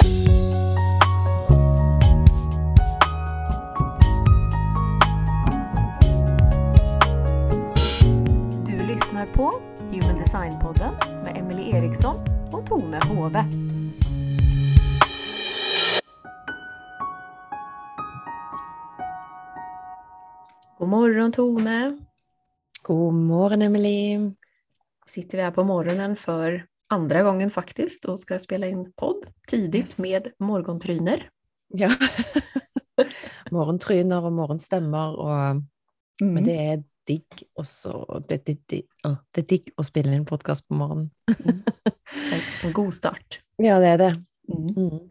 Du lyssnar på Human Design-podden med Emily Eriksson och Tone Hove. God morgon Tone! God morgon Emelie. Sitter vi här på morgonen för andra gången faktiskt och ska spela in podd tidigt Yes. med morgontryner. Ja. Morgentryner och morgenstämmer og Men det er digg også det, det, det, det er digg å spille inn podkast på morgenen. En, en god start. Ja, det er det. Mm. Mm.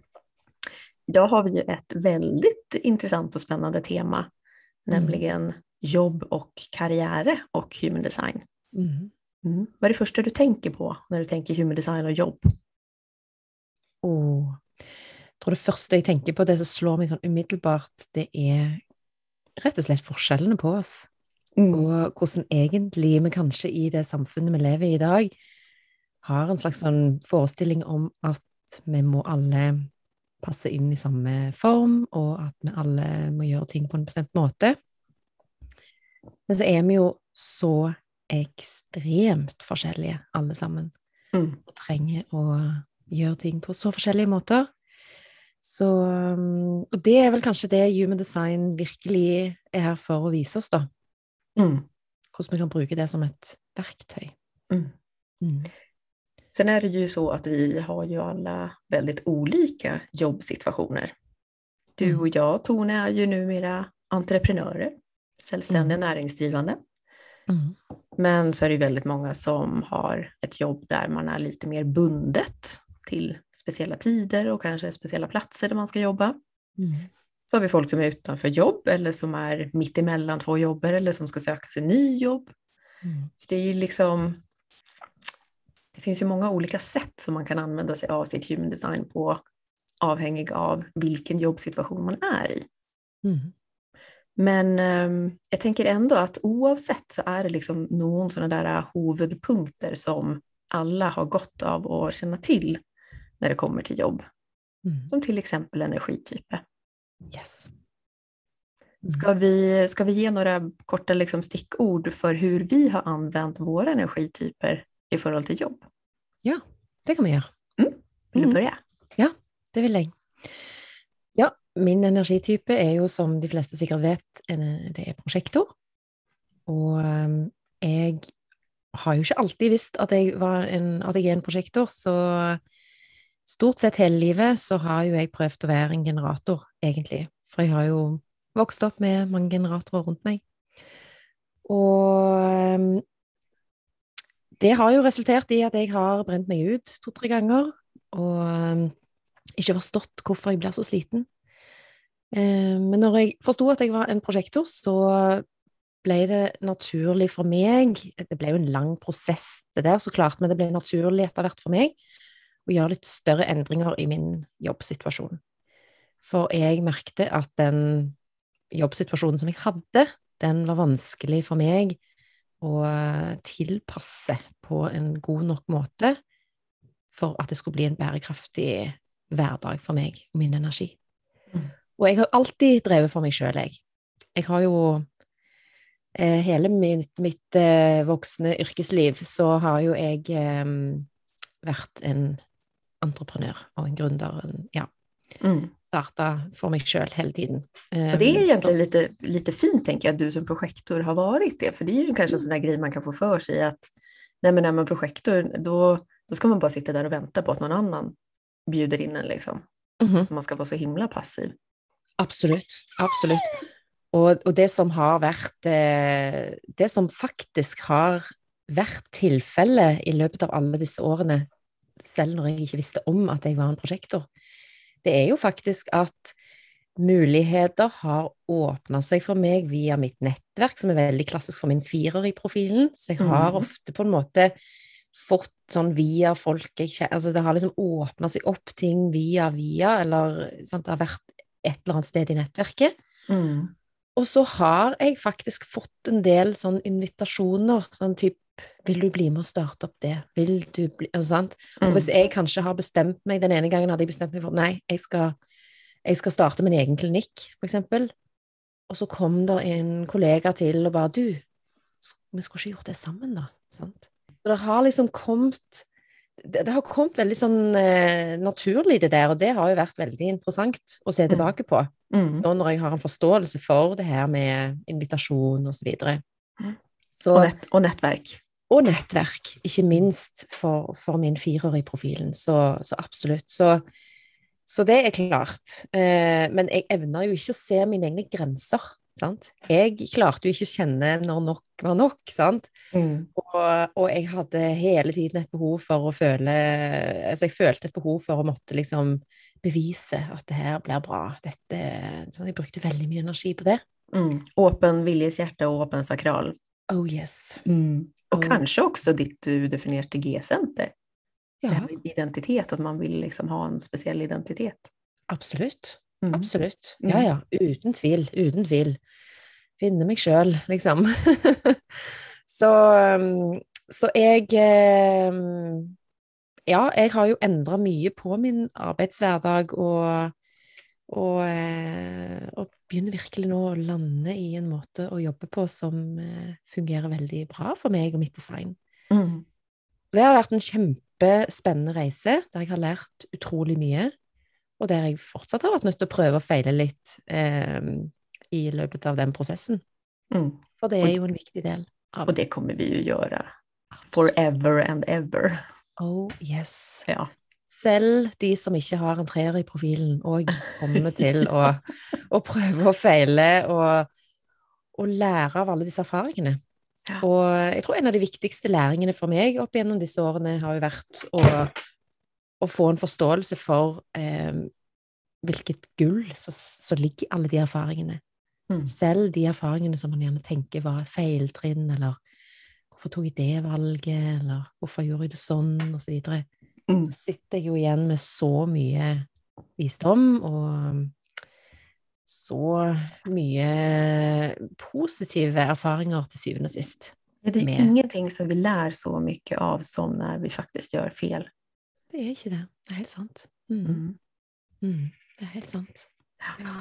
Idag har vi ju ett väldigt intressant och spännande tema, nämligen jobb och karriär och human design. Mm. Mm. Vad är det första du tänker på när du tänker human design och jobb? Og jeg tror det første jeg tenker på, det som slår meg sånn umiddelbart, det er rett og slett forskjellene på oss. Og hvordan egentlig vi kanskje i det samfunnet vi lever i i dag, har en slags sånn forestilling om at vi må alle passe inn i samme form, og at vi alle må gjøre ting på en bestemt måte. Men så er vi jo så ekstremt forskjellige, alle sammen, Mm. og trenger å gjøre ting på så forskjellige måter. Så, og det er vel kanskje det human design virkelig er her for å vise oss, da. Mm. Hvordan vi kan bruke det som et verktøy. Mm. Mm. Sen är det ju så att vi har ju alla väldigt olika jobbsituationer. Du Mm. och jag, Tone, är ju numera entreprenörer, självständiga näringsdrivande. Mm. Men så är det väldigt många som har ett jobb där man är lite mer bundet till speciella tider och kanske speciella platser där man ska jobba. Mm. Så har vi folk som är utanför jobb eller som är mitt emellan två jobb eller som ska söka sig ny jobb. Mm. Så det är liksom, det finns ju många olika sätt som man kan använda sig av sitt human design på avhängig av vilken jobbsituation man är i. Mm. Men ehm, jag tänker ändå att oavsett så är det liksom någon sådana där huvudpunkter som alla har gott av att känna till när det kommer till jobb. Mm. Som till exempel energityper. Yes. Ska vi, ska vi ge några korta liksom stickord för hur vi har använt våra energityper i förhållande till jobb? Det kan vi. Vill Mm. du börja? Det vil jeg. Min energitype er jo, som de fleste sikkert vet, en, det er prosjektor. Og ehm, jeg har jo ikke alltid visst at jeg, var en, at jeg er en prosjektor, så stort sett hele livet så har jo jeg prøvd å være en generator, egentlig. For jeg har jo vokst opp med mange generatorer rundt meg. Og ehm, det har jo resultert i at jeg har brent meg ut to-tre ganger, og ehm, inte ikke forstått hvorfor jeg blir så sliten. Eh, men når jeg forsto at jeg var en prosjektor, så ble det naturlig for meg Det ble jo en lang prosess, det der, så klart, men det ble naturlig etter hvert for meg å gjøre litt større endringer i min jobbsituasjon. For jeg merkte at den jobbsituasjonen som jeg hadde, den var vanskelig for meg å tilpasse på en god nok måte for at det skulle bli en bærekraftig hverdag for meg og min energi. Mm. Og jeg har alltid drevet for meg sjøl, jeg. Jeg har jo eh, hele mitt, mitt eh, voksne yrkesliv så har jo jeg eh, vært en entreprenør og en gründer. Ja, Mm. starta for meg sjøl hele tiden. Och det är så- egentligen lite, lite fint, tänker jag, att du som projektor har varit det. För det är ju kanske en sån där grej man kan få för sig att nej, men när man är projektor, då, då ska man bara sitta där och vänta på att någon annan bjuder in en. Liksom. Mhm. Man ska vara så himla passiv. Absolutt. Absolutt. Og, og det som har vært eh, Det som faktisk har vært tilfellet i løpet av alle disse årene, selv når jeg ikke visste om at jeg var en prosjektor, det er jo faktisk at muligheter har åpna seg for meg via mitt nettverk, som er veldig klassisk for min firer i profilen. Så jeg har Mhm. ofte på en måte fått sånn via folk jeg kjenner Altså det har liksom åpna seg opp ting via via, eller sant, det har vært et eller annet sted i nettverket. Mm. Og så har jeg faktisk fått en del sånn invitasjoner, sånn type Vil du bli med å starte opp det? Vil du bli sant? Og Mm. hvis jeg kanskje har bestemt meg Den ene gangen hadde jeg bestemt meg for Nei, jeg skal, jeg skal starte min egen klinikk, for eksempel. Og så kom det en kollega til og bare Du, vi skulle ikke gjort det sammen, da? Sant? Så det har liksom kommet det, det har kommet veldig sånn eh, naturlig, det der, og det har jo vært veldig interessant å se Mm. tilbake på. Mm. Nå når jeg har en forståelse for det her med invitasjon og så videre. Mm. Så, Och, nät, och nätverk. og nettverk, ikke minst for, for min i profilen. Så, så absolutt. Så, så det er klart. Eh, men jeg evner jo ikke å se mine egne grenser. Sant? Jeg klarte jo ikke å kjenne når nok var nok. Sant? Mm. Og, og jeg hadde hele tiden et behov for å føle Altså, jeg følte et behov for å måtte liksom bevise at det her blir bra. Dette så Jeg brukte veldig mye energi på det. Mm. Åpen viljeshjärta och åpen sakral. Oh yes. Och Och- kanske också ditt udefinierade G-center. Det Ja, identitet, att man vill liksom ha en speciell identitet. absolutt. Mm. Absolutt. Mm. Ja, ja. Uten tvil. Uten tvil. Finne meg sjøl, liksom. så, um, så jeg um, Ja, jeg har jo endra mye på min arbeidshverdag og, og, eh, og begynner virkelig nå å lande i en måte å jobbe på som eh, fungerer veldig bra for meg og mitt design. Mm. Det har vært en kjempespennende reise, der jeg har lært utrolig mye, og der jeg fortsatt har vært nødt til å prøve og feile litt eh, i løpet av den prosessen. Mm. For det er jo en viktig del Och det kommer vi ju göra forever and ever. Oh yes. Ja. Selv de som ikke har en treer i profilen, òg kommer til å, å prøve og feile og, og lære av alle disse erfaringene. Ja. Og jeg tror en av de viktigste læringene for meg opp gjennom disse årene har jo vært å, å få en forståelse for eh, hvilket gull som ligger i alle de erfaringene. Mm. Selv de erfaringene som man gjerne tenker var et feiltrinn, eller hvorfor tok jeg det valget, eller hvorfor gjorde jeg det sånn, og så videre Mm. så sitter jeg jo igjen med så mye visdom og så mye positive erfaringer til syvende og sist. Det är Med- ingenting som vi lär så mycket av som när vi faktiskt gör fel. Det er ikke det. Det er helt sant. Mm. Mm. Mm. Det er helt sant. Ja.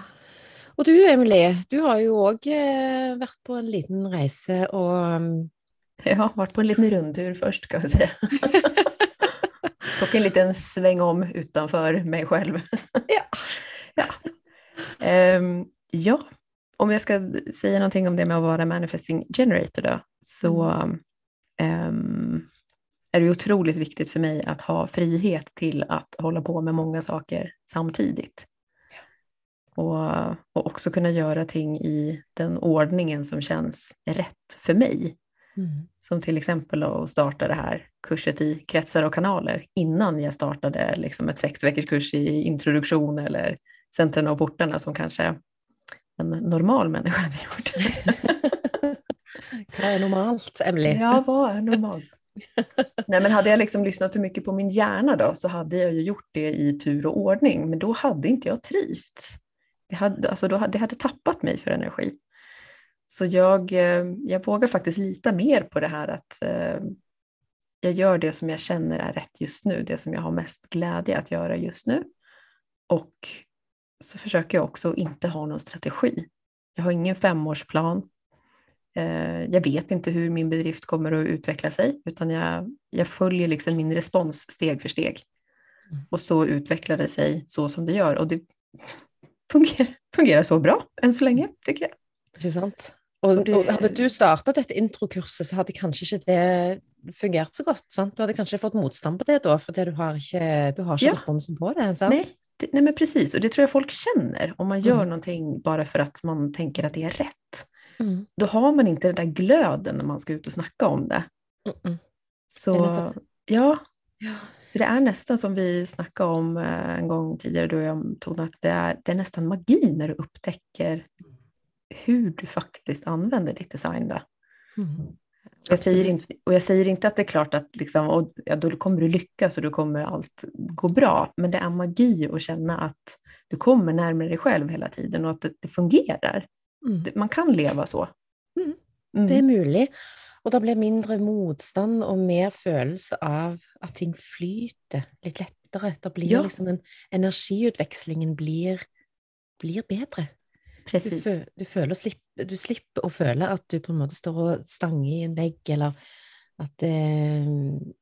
Ja. Og du, Emilie, du har jo òg eh, vært på en liten reise og mm, Jag har varit på en liten rundtur först kan jag säga. Tog en liten sväng om utanför mig själv. Ja. ja. Ehm, ja, om jag ska säga någonting om det med att vara manifesting generator då, så ehm, är det otroligt viktigt för mig att ha frihet till att hålla på med många saker samtidigt. Och, och också kunna göra ting i den ordningen som känns rätt för mig. mm. Som till exempel att starta det här kurset i kretsar och kanaler innan jag startade liksom ett sex kurs i introduktion eller centren och portarna som kanske en normal människa hade gjort. Hva er normalt, Emily? Ja, vad är normalt? Nej, men hade jag liksom lyssnat för mycket på min hjärna då så hade jag ju gjort det i tur och ordning, men då hade inte jag trivts. Det hade, alltså då, det hade tappat mig för energi. Så jag, eh, jag vågar faktiskt lita mer på det här att eh, jag gör det som jag känner är rätt just nu, det som jag har mest glädje att göra just nu. Och så försöker jag också inte ha någon strategi. Jag har ingen femårsplan. Eh, Jag vet inte hur min bedrift kommer att utveckla sig, utan jag, jag följer liksom min respons steg för steg. Mm. Och så utvecklar det sig så som det gör. Och det fungerar, fungerar så bra än så länge, tycker jag. Ikke sant? Og, Og det- og hadde du startet dette introkurset, så hadde kanskje ikke det fungert så godt. sant? Du hadde kanskje fått motstand på det da, fordi du har ikke, du har Ja. responsen på det. sant? Nej, det, nej, men precis. Och det tror jag folk känner. Om man gör Mm. någonting bara för att man tänker att det är rätt. Mm. Då har man inte den där glöden när man ska ut och snacka om det. Mm -mm. Så Det ja, Ja. För det är nästan som vi snackade om eh, en gång tidigare, du och jag, Tone, att det är, det är nästan magi när du upptäcker hur du faktiskt använder ditt design. Då. Mm. Jag säger inte, och jag säger inte att det är klart att liksom, och, ja, då kommer du lyckas och då kommer allt gå bra, men det är magi att känna att du kommer närmare dig själv hela tiden och att det, det fungerar. Mm. Man kan leva så. Mm. Mm. Det er mulig. Og det blir mindre motstand og mer følelse av at ting flyter litt lettere. Det blir Ja. liksom en Energiutvekslingen blir, blir bedre. Du, fø, du, slipp, du slipper å føle at du på en måte står og stanger i en vegg, eller at eh,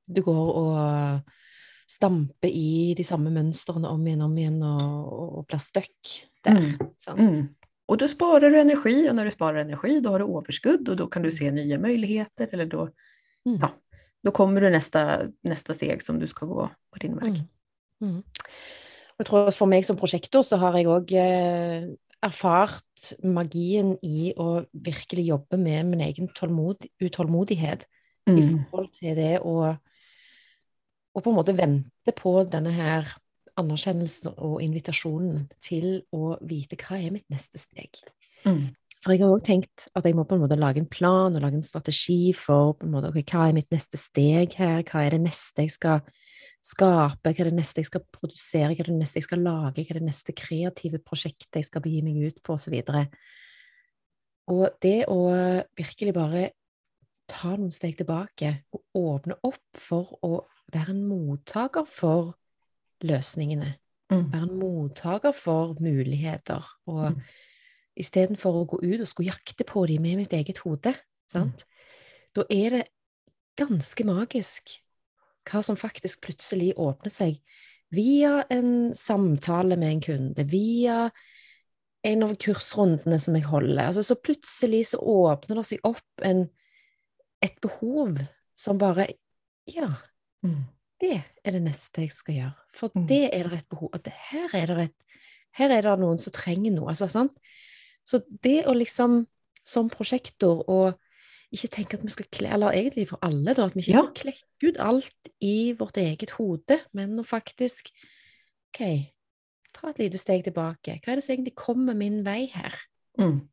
du går og stamper i de samme mønstrene om igjen om igjen og, og, og blir stuck der. Mm. Sant? Mm. Och då sparar du energi och när du sparar energi då har du överskudd och då kan du se nya möjligheter eller då, Mm. ja, då kommer du nästa, nästa steg som du ska gå på din väg. Mm. Mm. Jeg tror For meg som prosjektor så har jeg òg eh, erfart magien i å virkelig jobbe med min egen tålmod, utålmodighet i Mm. forhold til det å, å på en måte vente på denne her anerkjennelsen og invitasjonen til å vite hva er mitt neste steg. Mm. For jeg har òg tenkt at jeg må på en måte lage en plan og lage en strategi for på en måte, ok, hva er mitt neste steg her, hva er det neste jeg skal skape, hva er det neste jeg skal produsere, hva er det neste jeg skal lage, hva er det neste kreative prosjektet jeg skal begi meg ut på, osv. Og, og det å virkelig bare ta noen steg tilbake og åpne opp for å være en mottaker for løsningene, Mm. være en mottaker for muligheter, og Mm. istedenfor å gå ut og skulle jakte på dem med mitt eget hode, sant? da er det ganske magisk hva som faktisk plutselig åpner seg via en samtale med en kunde, via en av kursrundene som jeg holder. Altså, så plutselig så åpner det seg opp en, et behov som bare Ja, Mm. Det er det neste jeg skal gjøre. For Mm. det er det et behov at det, her, er det et, her er det noen som trenger noe. Altså, sant? Så det å liksom, som prosjektor, og ikke tenke at vi skal kle, eller egentlig for alle, da, at vi ikke Ja. skal klekke ut alt i vårt eget hode, men å faktisk OK, ta et lite steg tilbake. Hva er det som egentlig kommer min vei her? Mm.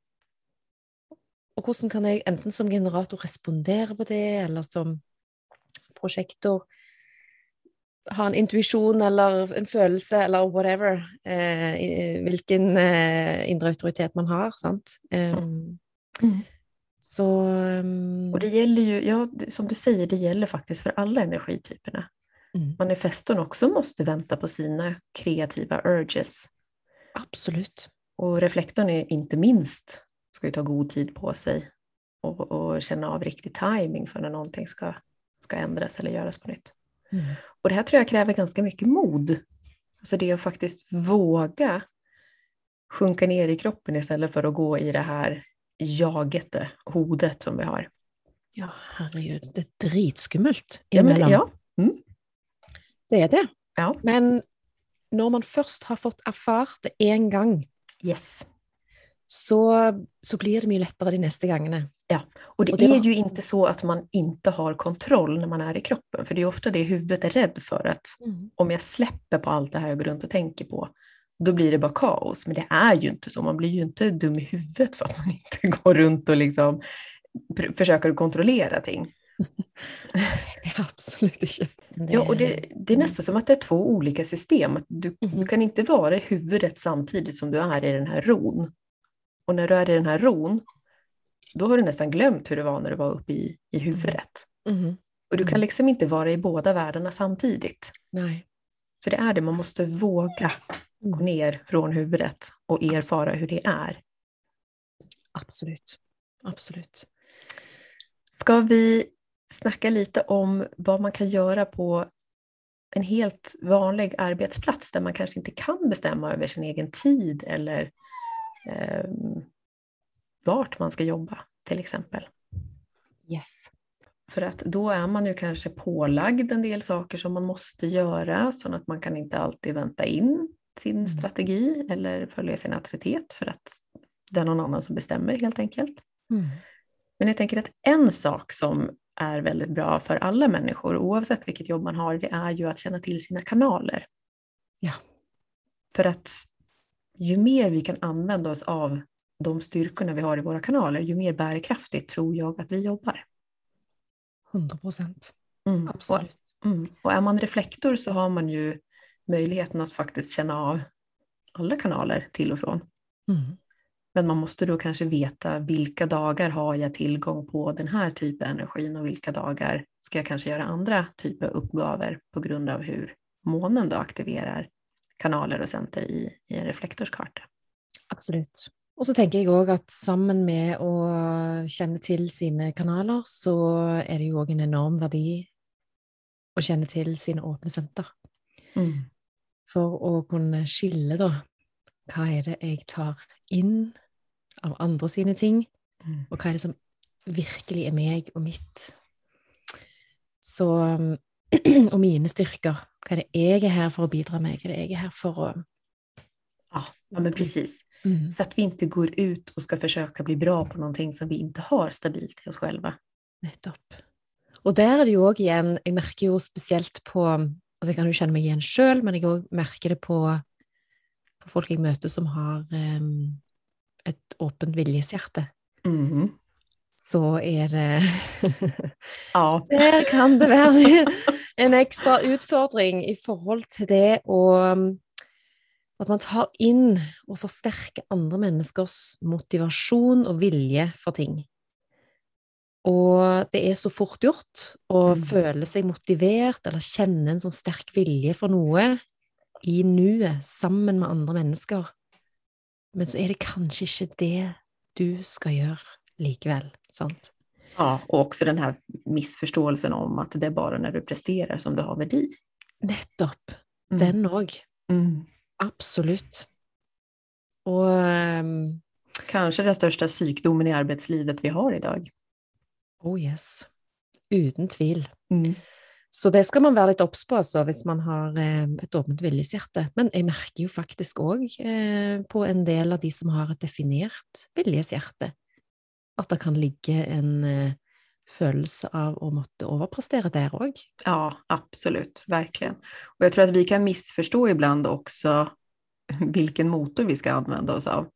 Og hvordan kan jeg enten som generator respondere på det, eller som prosjektor ha en intuisjon eller en følelse eller whatever, eh, hvilken eh, indre autoritet man har, sant? Um, Mm. så um, Och det gäller ju, ja, som du säger, det gäller faktiskt för alla energityperna. mm, Manifestorn också måste vänta på sina kreativa urges. Absolutt. Och reflektorn är inte minst, ska ju ta god tid på sig och, och känna av riktig timing för när någonting ska, ska ändras eller göras på nytt. Mm. Och det här tror jag kräver ganska mycket mod. Alltså det att faktiskt våga sjunka ner i kroppen istället för att gå i det här jagete, hodet som vi har. Ja, herregud, det er dritskummelt Ja, men ja. Det er det. Ja. Men når man først har fått erfart det én gang, Yes. så, så blir det mye lettere de neste gangene. Och det, Och det är var- ju inte så att man inte har kontroll när man är i kroppen, för det är ofta det huvudet är rädd för att om jag släpper på allt det här jag går runt och tänker på, då blir det bara kaos. Men det är ju inte så, man blir ju inte dum i huvudet för att man inte går runt och liksom försöker kontrollera ting. Absolutt ikke. Men Ja, och det, det är nästan som att det är två olika system. Du, du Mhm. kan inte vara i huvudet samtidigt som du är i den här ron. Och när du är i den här ron, då har du nästan glömt hur det var när du var uppe i, i huvudet. Mhm. Och du kan Mm. liksom inte vara i båda världarna samtidigt. Nei. Så det är det, man måste våga gå Mm. ner från huvudet och erfara hur det är. Absolutt. Absolutt. Ska vi snacka lite om vad man kan göra på en helt vanlig arbetsplats där man kanske inte kan bestämma över sin egen tid eller ehm, vart man ska jobba till exempel. Yes. För att då är man ju kanske pålagd en del saker som man måste göra så att man kan inte alltid vänta in sin Mm. strategi eller följa sin auktoritet för att det är någon annan som bestämmer helt enkelt. Mm. Men jag tänker att en sak som är väldigt bra för alla människor, oavsett vilket jobb man har, det är ju att känna till sina kanaler. Ja. För att ju mer vi kan använda oss av de styrkorna vi har i våra kanaler, ju mer bärkraftigt tror jag att vi jobbar. 100 prosent. Mm. Absolutt. Och, mm. och är man reflektor så har man ju möjligheten att faktiskt känna av alla kanaler till och från. Mm. Men man måste då kanske veta vilka dagar har jag tillgång på den här typen av energin och vilka dagar ska jag kanske göra andra typer av uppgaver på grund av hur månen då aktiverar kanaler och center i, i en reflektorskarta. Absolutt. Og så tenker jeg òg at sammen med å kjenne til sine kanaler, så er det jo òg en enorm verdi å kjenne til sine åpne senter. Mm. For å kunne skille, da, hva er det jeg tar inn av andre sine ting, Mm. og hva er det som virkelig er meg og mitt. Så Og mine styrker. Hva er det jeg er her for å bidra med? Hva er det jeg er her for å Ja, men precis. Mm. Så att vi inte går ut och ska försöka bli bra på någonting som vi inte har stabilt i oss själva. Nettopp. Og der er det jo òg igjen Jeg merker jo spesielt på altså Jeg kan jo kjenne meg igjen sjøl, men jeg òg merker det på, på folk jeg møter som har em, et åpent viljeshjerte. Mm. Så er det Ja, Der kan det være en ekstra utfordring i forhold til det å At man tar inn og forsterker andre menneskers motivasjon og vilje for ting. Og det er så fort gjort å Mm. føle seg motivert eller kjenne en sånn sterk vilje for noe i nuet sammen med andre mennesker. Men så er det kanskje ikke det du skal gjøre likevel, sant? ja, och också den här missförståelsen om att det är bara när du presterar som du har värdi. Nettopp. Mm. Den òg. Mm. Absolutt. Og ehm, Kanske den största psykdomen i arbetslivet vi har idag. Oh yes. Uten tvil. Mm. Så det skal man være litt obs på, altså, hvis man har eh, et åpent viljeshjerte. Men jeg merker jo faktisk òg eh, på en del av de som har et definert viljeshjerte, at det kan ligge en eh, følelse av å måtte overprestere der òg. Ja, absolut, verkligen. Och jag tror att vi kan missförstå ibland också vilken motor vi ska använda oss av.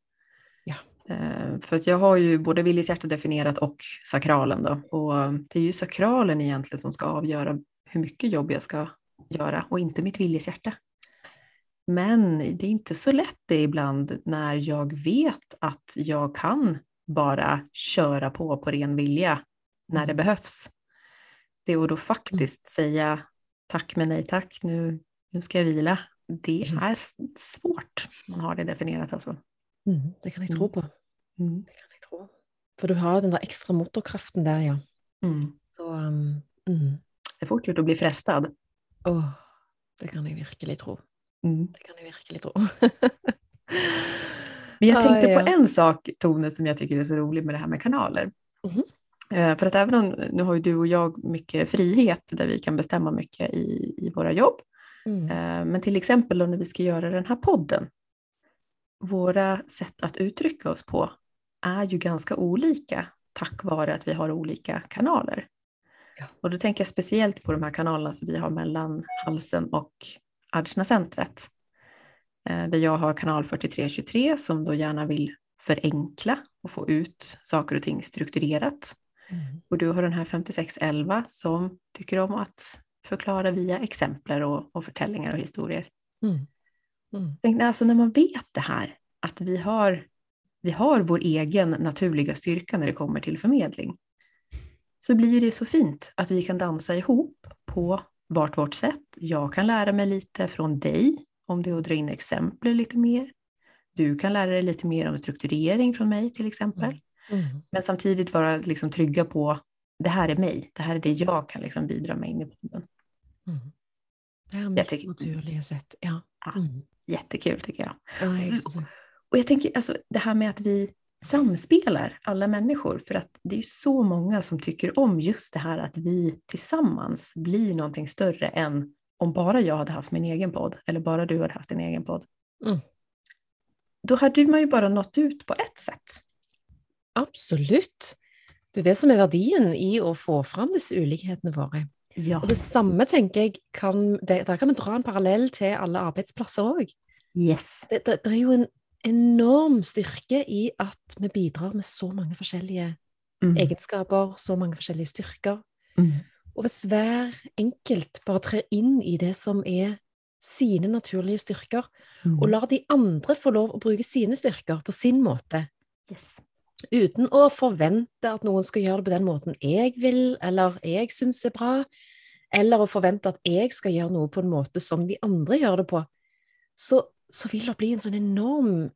Ja. Eh, För att jag har ju både viljeshjärta definierat och sakralen då. Och det är ju sakralen egentligen som ska avgöra hur mycket jobb jag ska göra och inte mitt viljeshjärta. Men det är inte så lätt det ibland när jag vet att jag kan bara köra på på ren vilja när det Mm. behövs. Det är att då faktiskt säga tack men nej tack, nu, nu ska jag vila. Det är svårt. Man har det definierat alltså. Mm, det kan jeg tro på. Mm. Det kan jeg tro. For du har den der ekstra motorkraften der, ja. Mm. Så um, mm. Det är fort gjort att bli frestad. Åh, det kan jeg virkelig tro. Mm. Det kan jeg virkelig tro. Men jag Ah, tänkte ja. på en sak, Tone, som jag tycker är så rolig med det här med kanaler. Mhm. Eh, För att även om, nu har ju du och jag mycket frihet där vi kan bestämma mycket i, i våra jobb. Mm. Eh, Men till exempel när vi ska göra den här podden. Våra sätt att uttrycka oss på är ju ganska olika tack vare att vi har olika kanaler. Ja. Och då tänker jag speciellt på de här kanalerna som vi har mellan halsen och Ajna-centret. Eh, Där jag har kanal 4323 som då gärna vill förenkla och få ut saker och ting strukturerat. Mm. Och du har den här 5611 som tycker om att förklara via exempel och, och förtällningar och historier. Mm. Mm. Tänk, alltså när man vet det här, att vi har, vi har vår egen naturliga styrka när det kommer till förmedling, så blir det så fint att vi kan dansa ihop på vart vårt sätt. Jag kan lära mig lite från dig, om det är att dra in exempel lite mer. Du kan lära dig lite mer om strukturering från mig till exempel. Mm. Men samtidigt vara liksom trygga på, det här är mig, det här är det jag kan liksom bidra med in i podden. Mm. Det er mitt tycker- naturlige sett, ja. Ja. Mm. Jättekul tycker jag. Ja, Så- Och jag tänker alltså det här med att vi samspelar alla människor för att det är så många som tycker om just det här att vi tillsammans blir någonting större än om bara jag hade haft min egen podd eller bara du hade haft din egen podd. Mm. Då hade man ju bara nått ut på ett sätt. Absolutt. Det er det som er verdien i å få fram disse ulikhetene våre. Ja, Og det samme tenker jeg kan det, Der kan vi dra en parallell til alle arbeidsplasser òg. yes. Det, det, det er jo en enorm styrke i at vi bidrar med så mange forskjellige Mm. egenskaper, så mange forskjellige styrker. Mm. Og hvis hver enkelt bare trer inn i det som er sine naturlige styrker, Mm. og lar de andre få lov å bruke sine styrker på sin måte, Yes. Uten å forvente at noen skal gjøre det på den måten jeg vil, eller jeg syns er bra, eller å forvente at jeg skal gjøre noe på en måte som de andre gjør det på, så, så vil det bli en sånn enorm,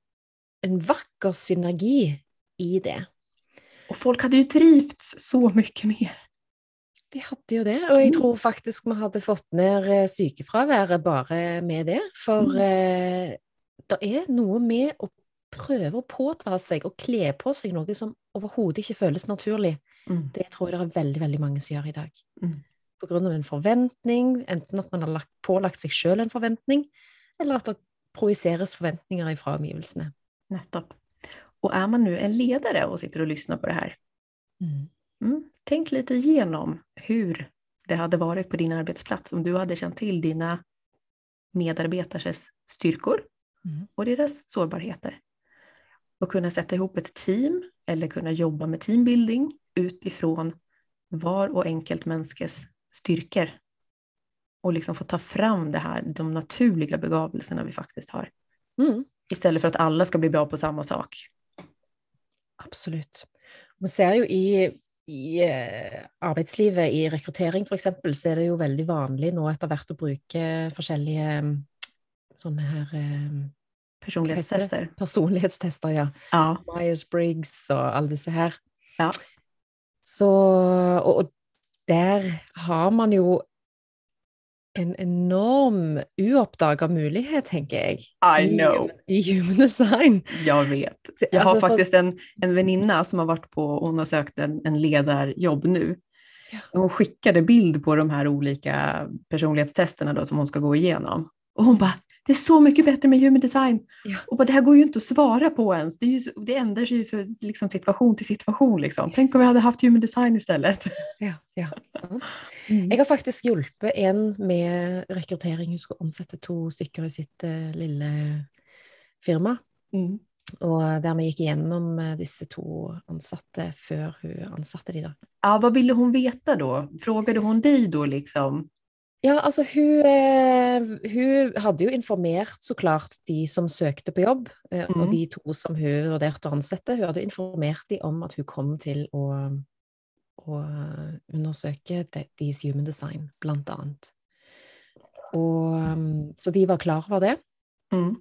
en vakker synergi i det. Och folk hade ju trivts så mycket mer. De hadde jo det, og jeg Mm. tror faktisk vi hadde fått ned eh, sykefraværet bare med det. For Mm. eh, det er noe med å prøve å påta seg og kle på seg noe som overhodet ikke føles naturlig. Mm. Det tror jeg det er veldig, veldig mange som gjør i dag. Mm. På grunn av en forventning, enten at man har lagt, pålagt seg sjøl en forventning, eller at det projiseres forventninger fra omgivelsene. Nettopp. Och är man nu en ledare och sitter och lyssnar på det här, mm, tänk lite igenom hur det hade varit på din arbetsplats om du hade känt till dina medarbetares styrkor Mm. och deras sårbarheter. Och kunna sätta ihop ett team eller kunna jobba med teambuilding utifrån var och enkelt mänskes styrkor. Och liksom få ta fram det här, de naturliga begavelserna vi faktiskt har. Mm. Istället för att alla ska bli bra på samma sak. Absolutt. Vi ser jo i, i eh, arbeidslivet, i rekruttering f.eks., så er det jo veldig vanlig nå etter hvert å bruke forskjellige mm, sånne her eh, Personlighetstester. personlighetstester, ja. Ja. Myers-Briggs og alle disse her. Ja. Så og, og der har man jo en enorm uoppdaga mulighet, tenker jeg. I know. I human design. Jag vet. Det- Jag har alltså, för- faktiskt en, en väninna som har varit på, hon har sökt en, en ledarjobb nu. Ja. Hon skickade bild på de här olika personlighetstesterna då, som hon ska gå igenom. Och hon bara, det är så mycket bättre med human design. Ja. Och bara, det här går ju inte att svara på ens. Det, är ju, det ändrar sig ju för liksom, situation till situation. Liksom. Tänk om vi hade haft human design istället. Ja, ja, sant. Jeg har faktisk hjulpet en med rekruttering. Hun skulle ansette to stykker i sitt eh, lille firma. Mm. Og der vi gikk igjennom eh, disse to ansatte før hun ansatte de, da. Ja, vad ville hon veta då? Frågade hon dig då liksom? Ja, altså hun, eh, hun hadde jo informert så klart de som søkte på jobb, eh, Mhm. og de to som hun vurderte å ansette. Hun hadde informert de om at hun kom til å, å undersøke de- deres human design, blant annet. Og, um, så de var klar over det. Mm.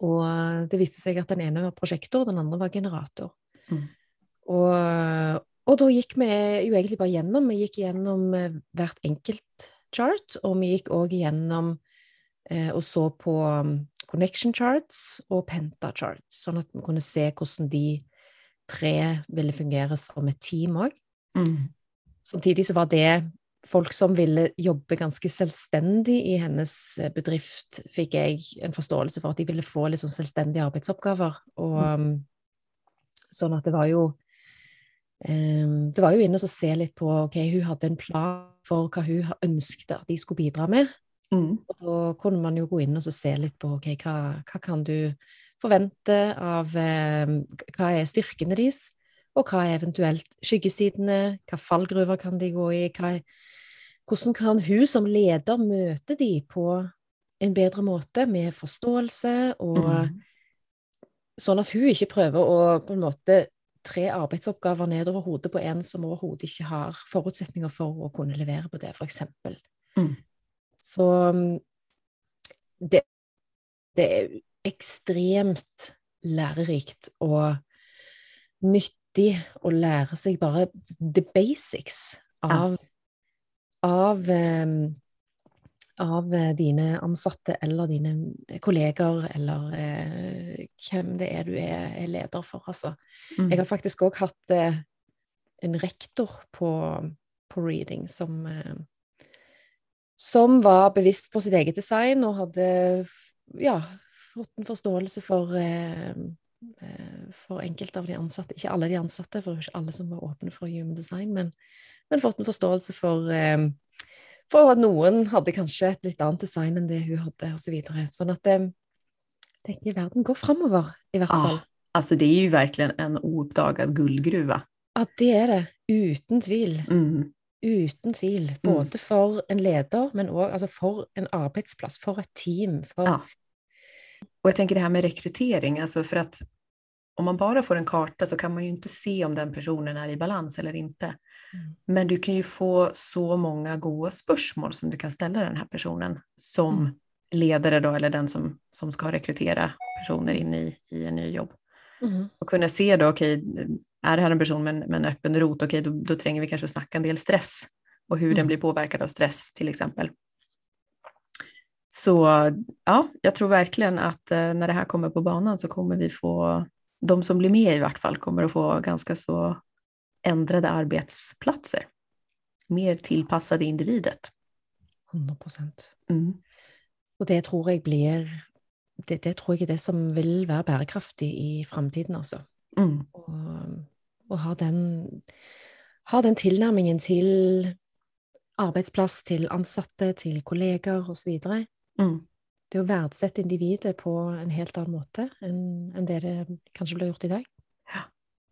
Og det viste seg at den ene var prosjektor, den andre var generator. Mm. Og, og da gikk vi jo egentlig bare gjennom. Vi gikk gjennom eh, hvert enkelt chart, og vi gikk òg gjennom eh, og så på um, connection charts og penta charts, sånn at vi kunne se hvordan de tre ville fungere som et team òg. Mm. Samtidig så var det folk som ville jobbe ganske selvstendig i hennes eh, bedrift, fikk jeg en forståelse for at de ville få litt sånn selvstendige arbeidsoppgaver. Og um, sånn at det var jo um, Det var jo inne å se litt på Ok, hun hadde en plan for hva hun ønsket at de skulle bidra med. Mm. Og da kunne man jo gå inn og så se litt på ok, hva, hva kan du forvente av um, Hva er styrkene deres? Og hva er eventuelt skyggesidene? Hva fallgruver kan de gå i? Er, hvordan kan hun som leder møte de på en bedre måte, med forståelse, og Mm. sånn at hun ikke prøver å på en måte tre arbeidsoppgaver nedover hodet på en som overhodet ikke har forutsetninger for å kunne levere på det, eksempel. Mm. Så mm, det, det er ekstremt lærerikt og nyttig å lære seg bare the basics av, av, em, av eh, dine ansatte eller dine kolleger, eller eh, hvem det er du er, er leder for, altså. Mm. Jeg har faktisk òg hatt eh, en rektor på, på reading som eh, som var bevisst på sitt eget design og hadde ja, fått en forståelse for eh, eh, for enkelte av de ansatte, ikke alle de ansatte, for det var ikke alle som var åpne for human design, men, men fått en forståelse for eh, for at noen hadde kanskje et litt annet design enn det hun hadde, og så. Sånn at eh, jeg tenker verden går framover, i hvert fall. Ja, alltså det är ju verkligen en ouppdagad guldgruva. At det er det, uten tvil. Mm. Uten tvil. Både for en leder, men òg altså for en arbeidsplass, for et team. For, Ja. Och jag tänker det här med rekrytering, alltså för att om man bara får en karta så kan man ju inte se om den personen är i balans eller inte. Mm. Men du kan ju få så många goda spörsmål som du kan ställa den här personen som Mm. ledare då, eller den som, som ska rekrytera personer in i, i en ny jobb. Mm. Och kunna se då, okej, är det här en person med, med en öppen rot, okej, då, då tränger vi kanske snacka en del stress och hur den Mm. blir påverkad av stress till exempel. Så ja, jag tror verkligen att eh, när det här kommer på banan så kommer vi få, de som blir med i vart fall kommer att få ganska så ändrade arbetsplatser. Mer tillpassade individet. 100 prosent. Mm. Og det tror jeg blir det, det tror jeg er det som vil være bærekraftig i framtiden, altså. Mm. Og, og ha den ha den tilnærmingen til arbeidsplass, til ansatte, til kolleger osv. Mm. Det å verdsette individet på en helt annen måte enn enn det det kanskje blir gjort i dag. Ja.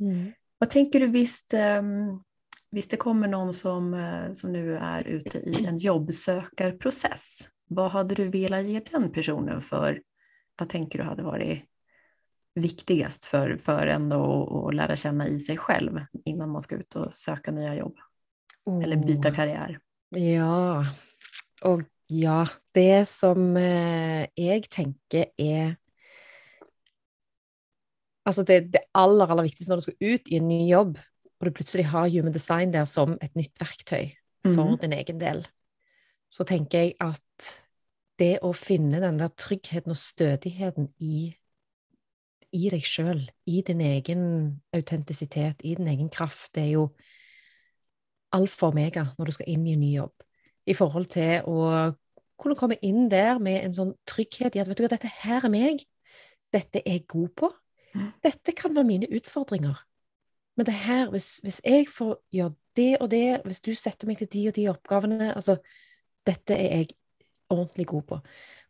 Mm. Vad tänker du visst, um, visst det kommer någon som, eh, som nu är ute i en jobbsökarprocess. Vad hade du velat ge den personen för, vad tänker du hade varit viktigast för, för ändå att, lära känna i sig själv innan man ska ut och söka nya jobb eller byta Oh. karriär? Ja, og ja, det som eh, jeg tenker Altså det, det aller, aller viktigste når du skal ut i en ny jobb, og du plutselig har human design der som et nytt verktøy for Mhm. din egen del, så tenker jeg at det å finne den der tryggheten og stødigheten i, i deg sjøl, i din egen autentisitet, i din egen kraft, det er jo alfa og omega når du skal inn i en ny jobb. I forhold til å kunne komme inn der med en sånn trygghet i at vet du hva, dette her er meg, dette er jeg god på, Mm. Dette kan være mine utfordringer. Men det her, hvis, hvis jeg får gjøre det og det, hvis du setter meg til de og de oppgavene, altså, dette er jeg ordentlig god på.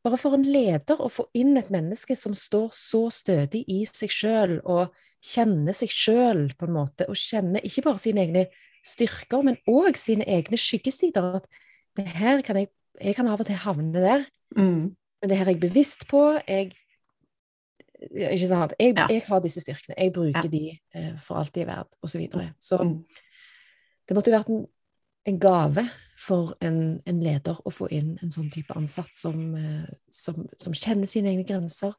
Bare for en leder å få inn et menneske som står så stødig i seg sjøl, og kjenner seg sjøl på en måte, og kjenner ikke bare sine egne styrker, men òg sine egne skyggesider. At det her kan jeg, jeg kan av og til havne der, Mm. men det her er jeg bevisst på. Jeg, ikke sant? Jeg, Ja. jeg har disse styrkene. Jeg bruker Ja. de eh, for alt de er verdt, osv. Så, videre. så Mm. det måtte jo vært en, en gave for en, en leder å få inn en sånn type ansatt som, eh, som, som kjenner sine egne grenser.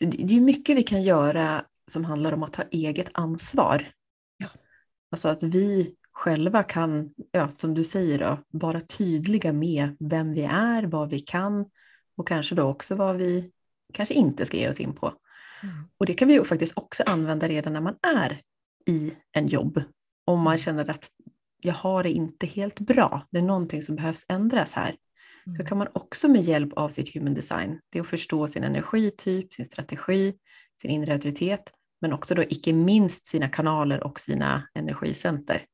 Det det är mycket vi kan göra som handlar om att ta eget ansvar. Ja. Alltså att vi själva kan, ja, som du säger, då, vara tydliga med vem vi är, vad vi kan och kanske då också vad vi kanske inte ska ge oss in på. Och det kan vi ju faktiskt också använda redan när man är i en jobb. Om man känner att jag har det inte helt bra, det är någonting som behövs ändras här. Mm. Så kan man också med hjälp av sitt human design, det är att förstå sin energityp, sin strategi, sin inre auktoritet, men också då icke minst sina kanaler och sina energicenter.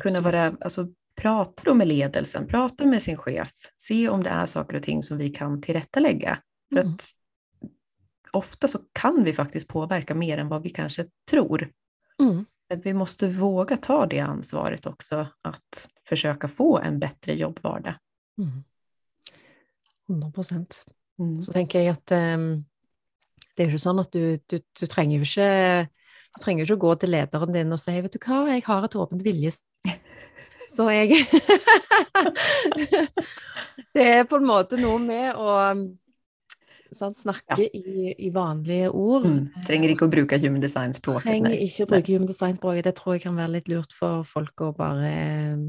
Kunna Absolutt. vara, alltså, prata då med ledelsen, prata med sin chef, se om det är saker och ting som vi kan tillrättalägga. För Mm. att ofta så kan vi faktiskt påverka mer än vad vi kanske tror. Mm. Vi måste våga ta det ansvaret också, att försöka få en bättre jobbvardag. Mm. 100 Mm. Så tenker jeg at em, det er jo ikke sånn at du, du, du trenger jo ikke du trenger ikke å gå til lederen din og si 'Vet du hva, jeg har et åpent vilje'. Så jeg Det er på en måte noe med å sant, snakke i, i vanlige ord. Mm. Trenger ikke å bruke human design-språket. Trenger ikke å bruke human design-språket. Det tror jeg kan være litt lurt for folk å bare em,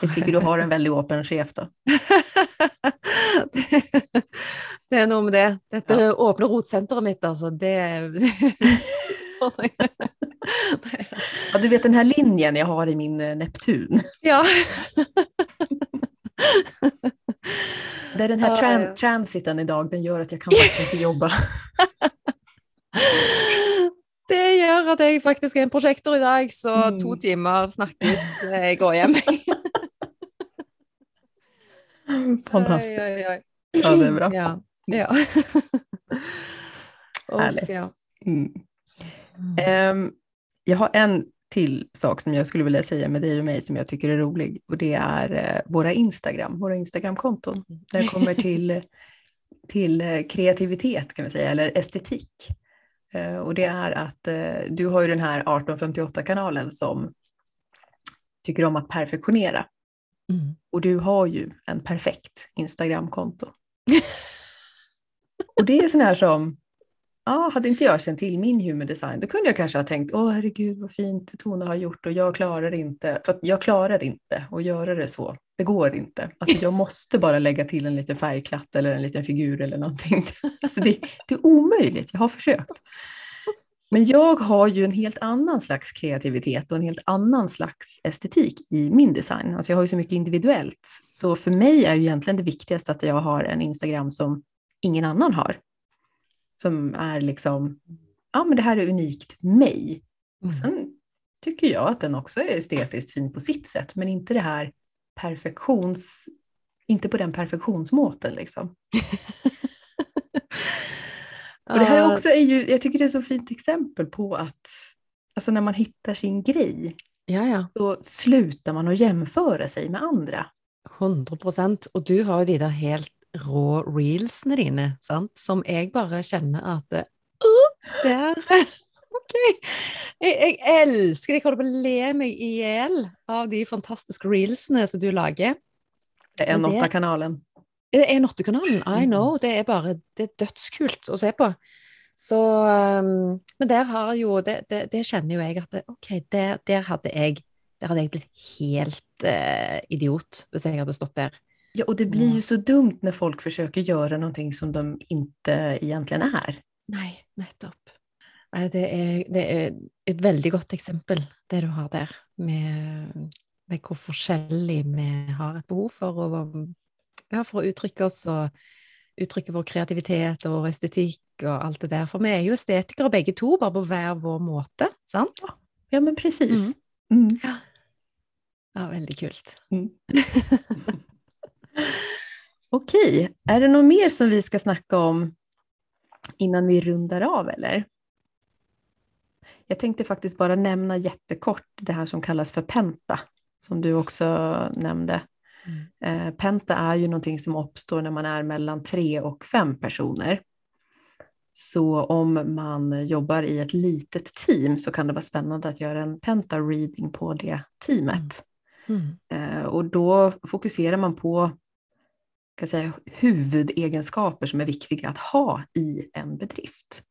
Hvis ikke du har en veldig åpen sjef, da. det, det er noe med det. Dette åpne rotsenteret mitt, altså. Det Ja, du vet den här linjen jag har i min eh, Neptun. Ja. Det är den här tran- ja. transiten idag, den gör att jag kan faktiskt inte jobba. Det gjør at jeg faktisk er en prosjektor i dag, så Mm. to timer snakkes, jeg går hjem. Fantastiskt. Oi, oi, oi. Ja, det är bra. Ja. ja. Härligt. Mm. Ehm, jag har en till sak som jag skulle vilja säga med dig och mig som jag tycker är rolig och det är eh, våra Instagram, våra Instagramkonton. När det kommer till, till eh, kreativitet kan vi säga, eller estetik. Eh, och det är att du har ju den här 1858-kanalen som tycker om att perfektionera. Mm. Och du har ju en perfekt Instagramkonto. och det är sån här som, ah, hade inte jag känt till min human design, då kunde jag kanske ha tänkt, åh herregud vad fint Tone har gjort och jag klarar inte, för att jag klarar inte att göra det så. Det går inte. Alltså jag måste bara lägga till en liten färgklatt eller en liten figur eller någonting. Alltså det, det är omöjligt, jag har försökt. Men jag har ju en helt annan slags kreativitet och en helt annan slags estetik i min design. Alltså jag har ju så mycket individuellt. Så för mig är ju egentligen det viktigaste att jag har en Instagram som ingen annan har. Som är liksom, ja men det här är unikt mig. Mm. Sen tycker jag att den också är estetiskt fin på sitt sätt, men inte det här perfektions... Inte på den perfektionsmåten liksom. Och det här är också är ju, jag tycker det är så fint exempel på att alltså när man hittar sin grej, Ja, ja. då slutar man att jämföra sig med andra. 100 Og du har jo de der helt rå reelsene dine, sant? som jeg bare kjenner at uh, Der OK! Jeg, jeg elsker det. Jeg kommer til å le meg i hjel av de fantastiske reelsene som du lager. Det är Men det- N8-kanalen. Det er Nottekanalen, I Mm. know. Det er bare det er dødskult å se på. Så um, Men der har jo det, det, det kjenner jo jeg at det, OK, der, der hadde jeg der hadde jeg blitt helt eh, idiot hvis jeg hadde stått der. Ja, och det blir ju så dumt när folk försöker göra någonting som de inte egentligen är. Nei, nettopp. Det er, det er et veldig godt eksempel, det du har der, med, med hvor forskjellig vi har et behov for å, ja, for å uttrykke oss og uttrykke vår kreativitet og vår estetikk og alt det der. For vi er jo estetikere begge to, bare på hver vår måte, sant? Ja, men precis. Mm. Mm. Ja, veldig kult. Mm. Okej, är det något mer som vi ska snacka om innan vi rundar av eller? Jag tänkte faktiskt bara nämna jättekort det här som kallas för penta, som du också nämnde. Mm. Eh, Penta är ju någonting som uppstår när man är mellan tre och fem personer. Så om man jobbar i ett litet team så kan det vara spännande att göra en penta-reading på det teamet. Mm. Eh, Och då fokuserar man på kan säga, huvudegenskaper som är viktiga att ha i en bedrift.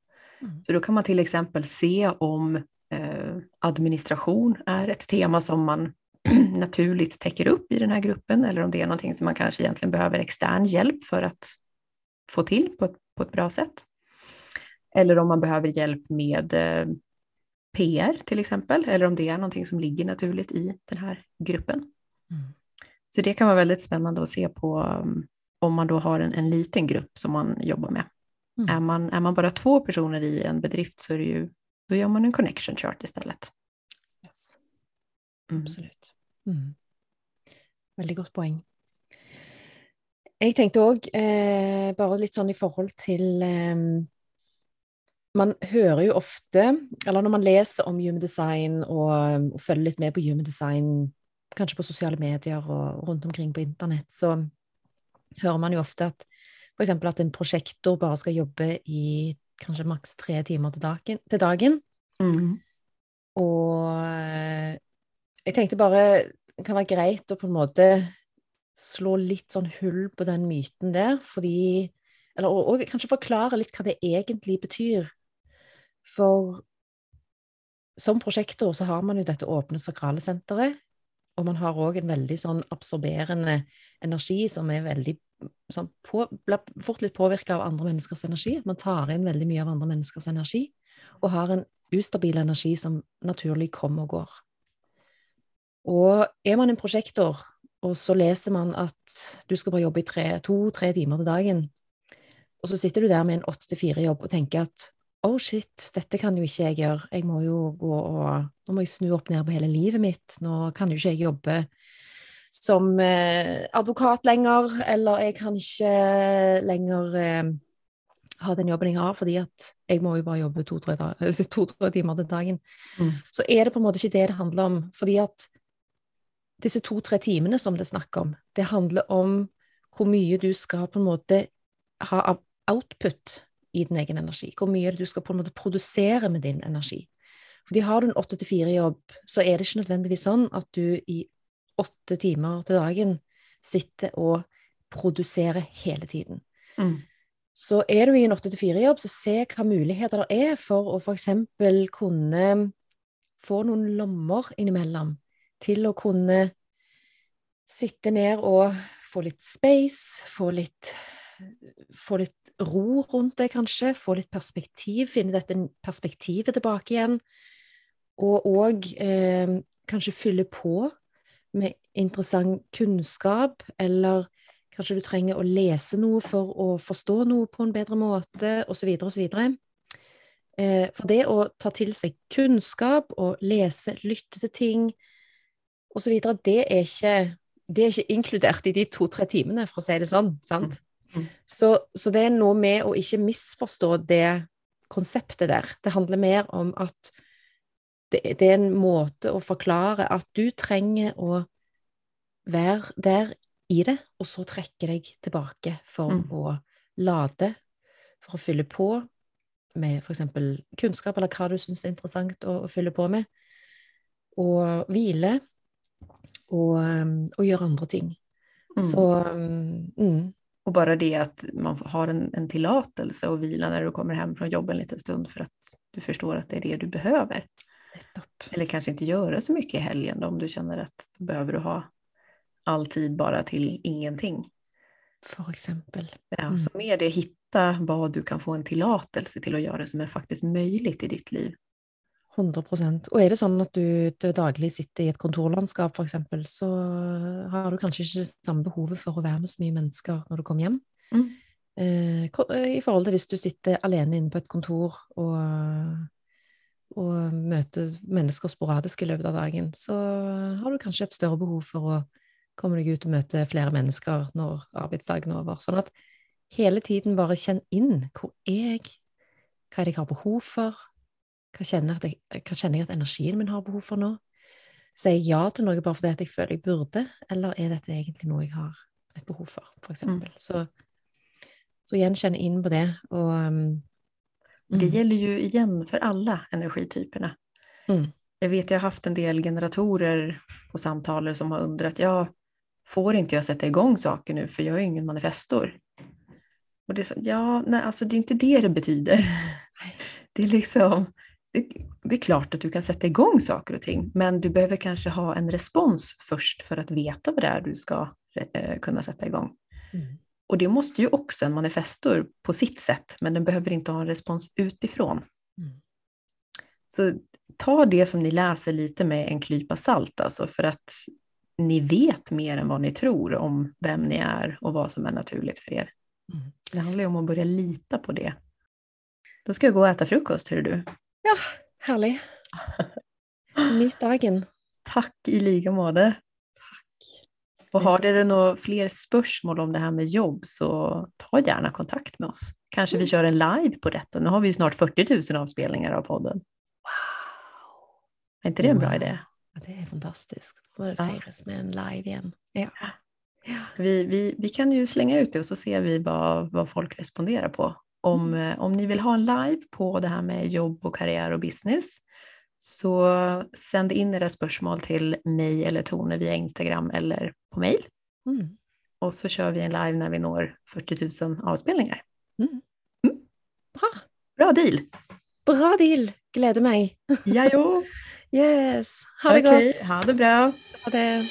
Mm. Så då kan man till exempel se om eh, administration är ett tema som man naturligt täcker upp i den här gruppen eller om det är någonting som man kanske egentligen behöver extern hjälp för att få till på ett, på ett bra sätt. Eller om man behöver hjälp med eh, PR till exempel, eller om det är någonting som ligger naturligt i den här gruppen. Mm. Så det kan vara väldigt spännande att se på um, om man då har en, en liten grupp som man jobbar med. Mm. Är, man, är man bara två personer i en bedrift så är det ju, då gör man en connection chart istället. Yes. Mm. Absolutt. Mm. Veldig godt poeng. Jeg tenkte òg, eh, bare litt sånn i forhold til eh, Man hører jo ofte, eller når man leser om human design og, og følger litt med på human design, kanskje på sosiale medier og rundt omkring på internett, så hører man jo ofte at eksempel at en prosjektor bare skal jobbe i kanskje maks tre timer til dagen, til dagen. Mm. Og eh, jeg tenkte bare det kan være greit å på en måte slå litt sånn hull på den myten der, fordi Eller og, og kanskje forklare litt hva det egentlig betyr. For som prosjektor så har man jo dette åpne sakrale senteret, og man har òg en veldig sånn absorberende energi som er veldig sånn på, blir fort litt påvirka av andre menneskers energi. At man tar inn veldig mye av andre menneskers energi, og har en ustabil energi som naturlig kommer og går. Og er man en prosjektor, og så leser man at du skal bare jobbe i to-tre timer til dagen, og så sitter du der med en åtte-til-fire-jobb og tenker at oh shit, dette kan jo ikke jeg gjøre, jeg må jo gå og Nå må jeg snu opp ned på hele livet mitt, nå kan jo ikke jeg jobbe som eh, advokat lenger, eller jeg kan ikke lenger eh, ha den jobben jeg har, fordi at jeg må jo bare jobbe to-tre to, timer til dagen. Mm. Så er det på en måte ikke det det handler om, fordi at disse to-tre timene som det er snakk om, det handler om hvor mye du skal på en måte ha av output i din egen energi. Hvor mye er det du skal på en måte produsere med din energi. Fordi har du en åtte til fire-jobb, så er det ikke nødvendigvis sånn at du i åtte timer til dagen sitter og produserer hele tiden. Mm. Så er du i en åtte til fire-jobb, så se hva muligheter det er for å f.eks. kunne få noen lommer innimellom til å kunne sitte ned og få litt space, få litt, få litt ro rundt det, kanskje, få litt perspektiv, finne dette perspektivet tilbake igjen, og òg eh, kanskje fylle på med interessant kunnskap, eller kanskje du trenger å lese noe for å forstå noe på en bedre måte, osv., osv. Eh, for det å ta til seg kunnskap og lese, lytte til ting osv., det er ikke det er ikke inkludert i de to-tre timene, for å si det sånn. sant? Mm. Så, så, det er noe med å ikke misforstå det konseptet der. Det handler mer om at det, det er en måte å forklare at du trenger å være der i det, og så trekke deg tilbake for mm. å lade, for å fylle på med f.eks. kunnskap, eller hva du syns er interessant å, å fylle på med, og hvile og, og gjøre andre ting. Mm. Så mm. Och bara det att man har en, en tillåtelse och vila när du kommer hem från jobbet en liten stund för att du förstår att det är det du behöver. Eller kanske inte göra så mycket i helgen då, om du känner att du behöver ha all tid bara till ingenting. För exempel. Ja, mm. Så med det hitta vad du kan få en tillåtelse till att göra som är faktiskt möjligt i ditt liv. 100% Og er det sånn at du til daglig sitter i et kontorlandskap, f.eks., så har du kanskje ikke det samme behovet for å være med så mye mennesker når du kommer hjem. Mm. Eh, I forhold til hvis du sitter alene inne på et kontor og, og møter mennesker sporadisk i løpet av dagen, så har du kanskje et større behov for å komme deg ut og møte flere mennesker når arbeidsdagen er over. Sånn at hele tiden bare kjenn inn hvor jeg, hva er det jeg har behov for, hva kjenner, jeg, hva kjenner, jeg, at energien min har behov for nå? Sier jeg ja til noe bare fordi jeg føler jeg burde, eller er dette egentlig noe jeg har et behov for, for mm. Så, så igjen kjenne inn på det. Og, mm. Det gäller ju igen för alla energityperna. Mm. Jag vet, jag har haft en del generatorer på samtal som har undrat, ja, får inte jag sätta igång saker nu för jag är ingen manifestor? Och det är så, ja, nej, alltså det är inte det det betyder. Det är liksom, det är klart att du kan sätta igång saker och ting, men du behöver kanske ha en respons först för att veta vad det är du ska eh, kunna sätta igång. Mm. Och det måste ju också en manifestor på sitt sätt, men den behöver inte ha en respons utifrån. Mm. Så ta det som ni läser lite med en klypa salt, alltså för att ni vet mer än vad ni tror om vem ni är och vad som är naturligt för er. Mm. Det handlar ju om att börja lita på det. Då ska jag gå och äta frukost, hör du. Ja, herlig. Nyt dagen. Tack i lika måte. Tack. Och har dere några fler spörsmål om det här med jobb så ta gärna kontakt med oss. Kanske mm. vi kör en live på detta. Nu har vi ju snart 40 000 avspelningar av podden. Wow! Är inte det en bra wow. idé? Ja, det är fantastiskt. Då det firas med en live igen. Ja. ja. Vi, vi, vi kan ju slänga ut det och så ser vi vad, vad folk responderar på. Om, mm. Eh, om ni vill ha en live på det här med jobb och karriär och business så sänd in era spörsmål till mig eller Tone via Instagram eller på mail. Mm. Och så kör vi en live när vi når 40 000 avspelningar. Mm. Mm. Bra. Bra deal. Bra deal. Gleder mig. Ja, jo. yes. Ha det okay. gott. Ha det bra. Ha det.